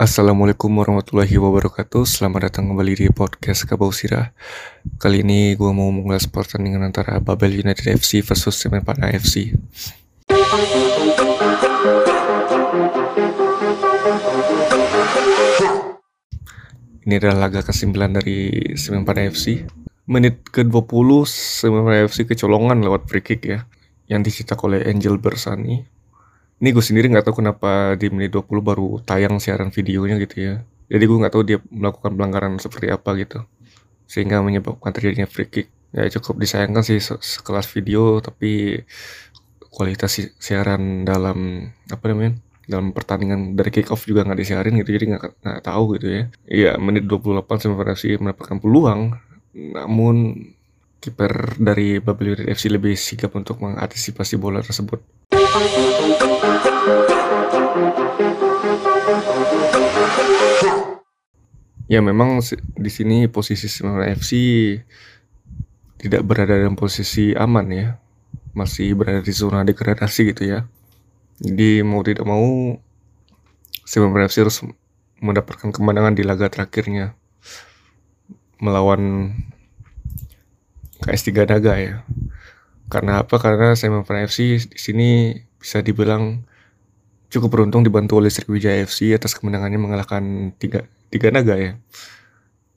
Assalamualaikum warahmatullahi wabarakatuh. Selamat datang kembali di podcast Kabau Sirah. Kali ini gue mau mengulas pertandingan antara Babel United FC versus Semenpana FC Ini adalah laga ke-9 dari Semenpana FC Menit ke-20 Semenpana FC kecolongan lewat free kick ya Yang dicetak oleh Angel Bersani ini gue sendiri nggak tahu kenapa di menit 20 baru tayang siaran videonya gitu ya. Jadi gue nggak tahu dia melakukan pelanggaran seperti apa gitu. Sehingga menyebabkan terjadinya free kick. Ya cukup disayangkan sih se sekelas video tapi kualitas si siaran dalam apa namanya dalam pertandingan dari kick off juga nggak disiarin gitu jadi nggak nggak tahu gitu ya. Iya menit 28 sampai FC mendapatkan peluang. Namun kiper dari Babel United FC lebih sigap untuk mengantisipasi bola tersebut Ya memang di sini posisi Semarang FC tidak berada dalam posisi aman ya, masih berada di zona degradasi gitu ya. Jadi mau tidak mau Semarang FC harus mendapatkan kemenangan di laga terakhirnya melawan KS 3 Naga ya. Karena apa? Karena Semen FC di sini bisa dibilang cukup beruntung dibantu oleh Sriwijaya FC atas kemenangannya mengalahkan tiga, tiga naga ya.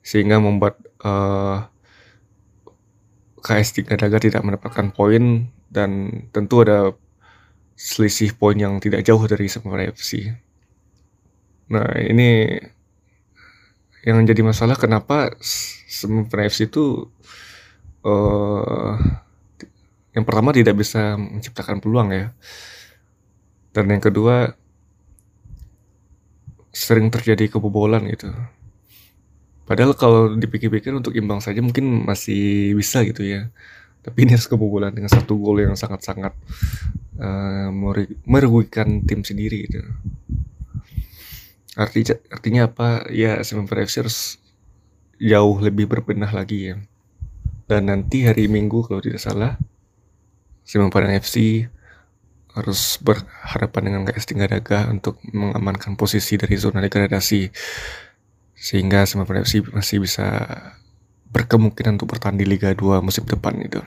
Sehingga membuat uh, KS 3 Naga tidak mendapatkan poin dan tentu ada selisih poin yang tidak jauh dari Semen FC. Nah ini yang jadi masalah kenapa Semen FC itu uh, yang pertama tidak bisa menciptakan peluang ya dan yang kedua sering terjadi kebobolan gitu. Padahal kalau dipikir-pikir untuk imbang saja mungkin masih bisa gitu ya. Tapi ini harus kebobolan dengan satu gol yang sangat-sangat uh, merugikan tim sendiri gitu. Artinya artinya apa? Ya Semen FC harus jauh lebih berbenah lagi ya. Dan nanti hari Minggu kalau tidak salah Padang FC harus berhadapan dengan KS Daga untuk mengamankan posisi dari zona degradasi sehingga Simon Padang FC masih bisa berkemungkinan untuk bertanding di Liga 2 musim depan itu.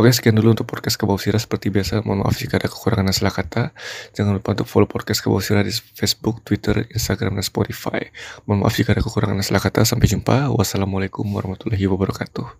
Oke sekian dulu untuk podcast Kebau Sirah. Seperti biasa mohon maaf jika ada kekurangan dan salah kata. Jangan lupa untuk follow podcast Kebau Sirah di Facebook, Twitter, Instagram, dan Spotify. Mohon maaf jika ada kekurangan dan salah kata. Sampai jumpa. Wassalamualaikum warahmatullahi wabarakatuh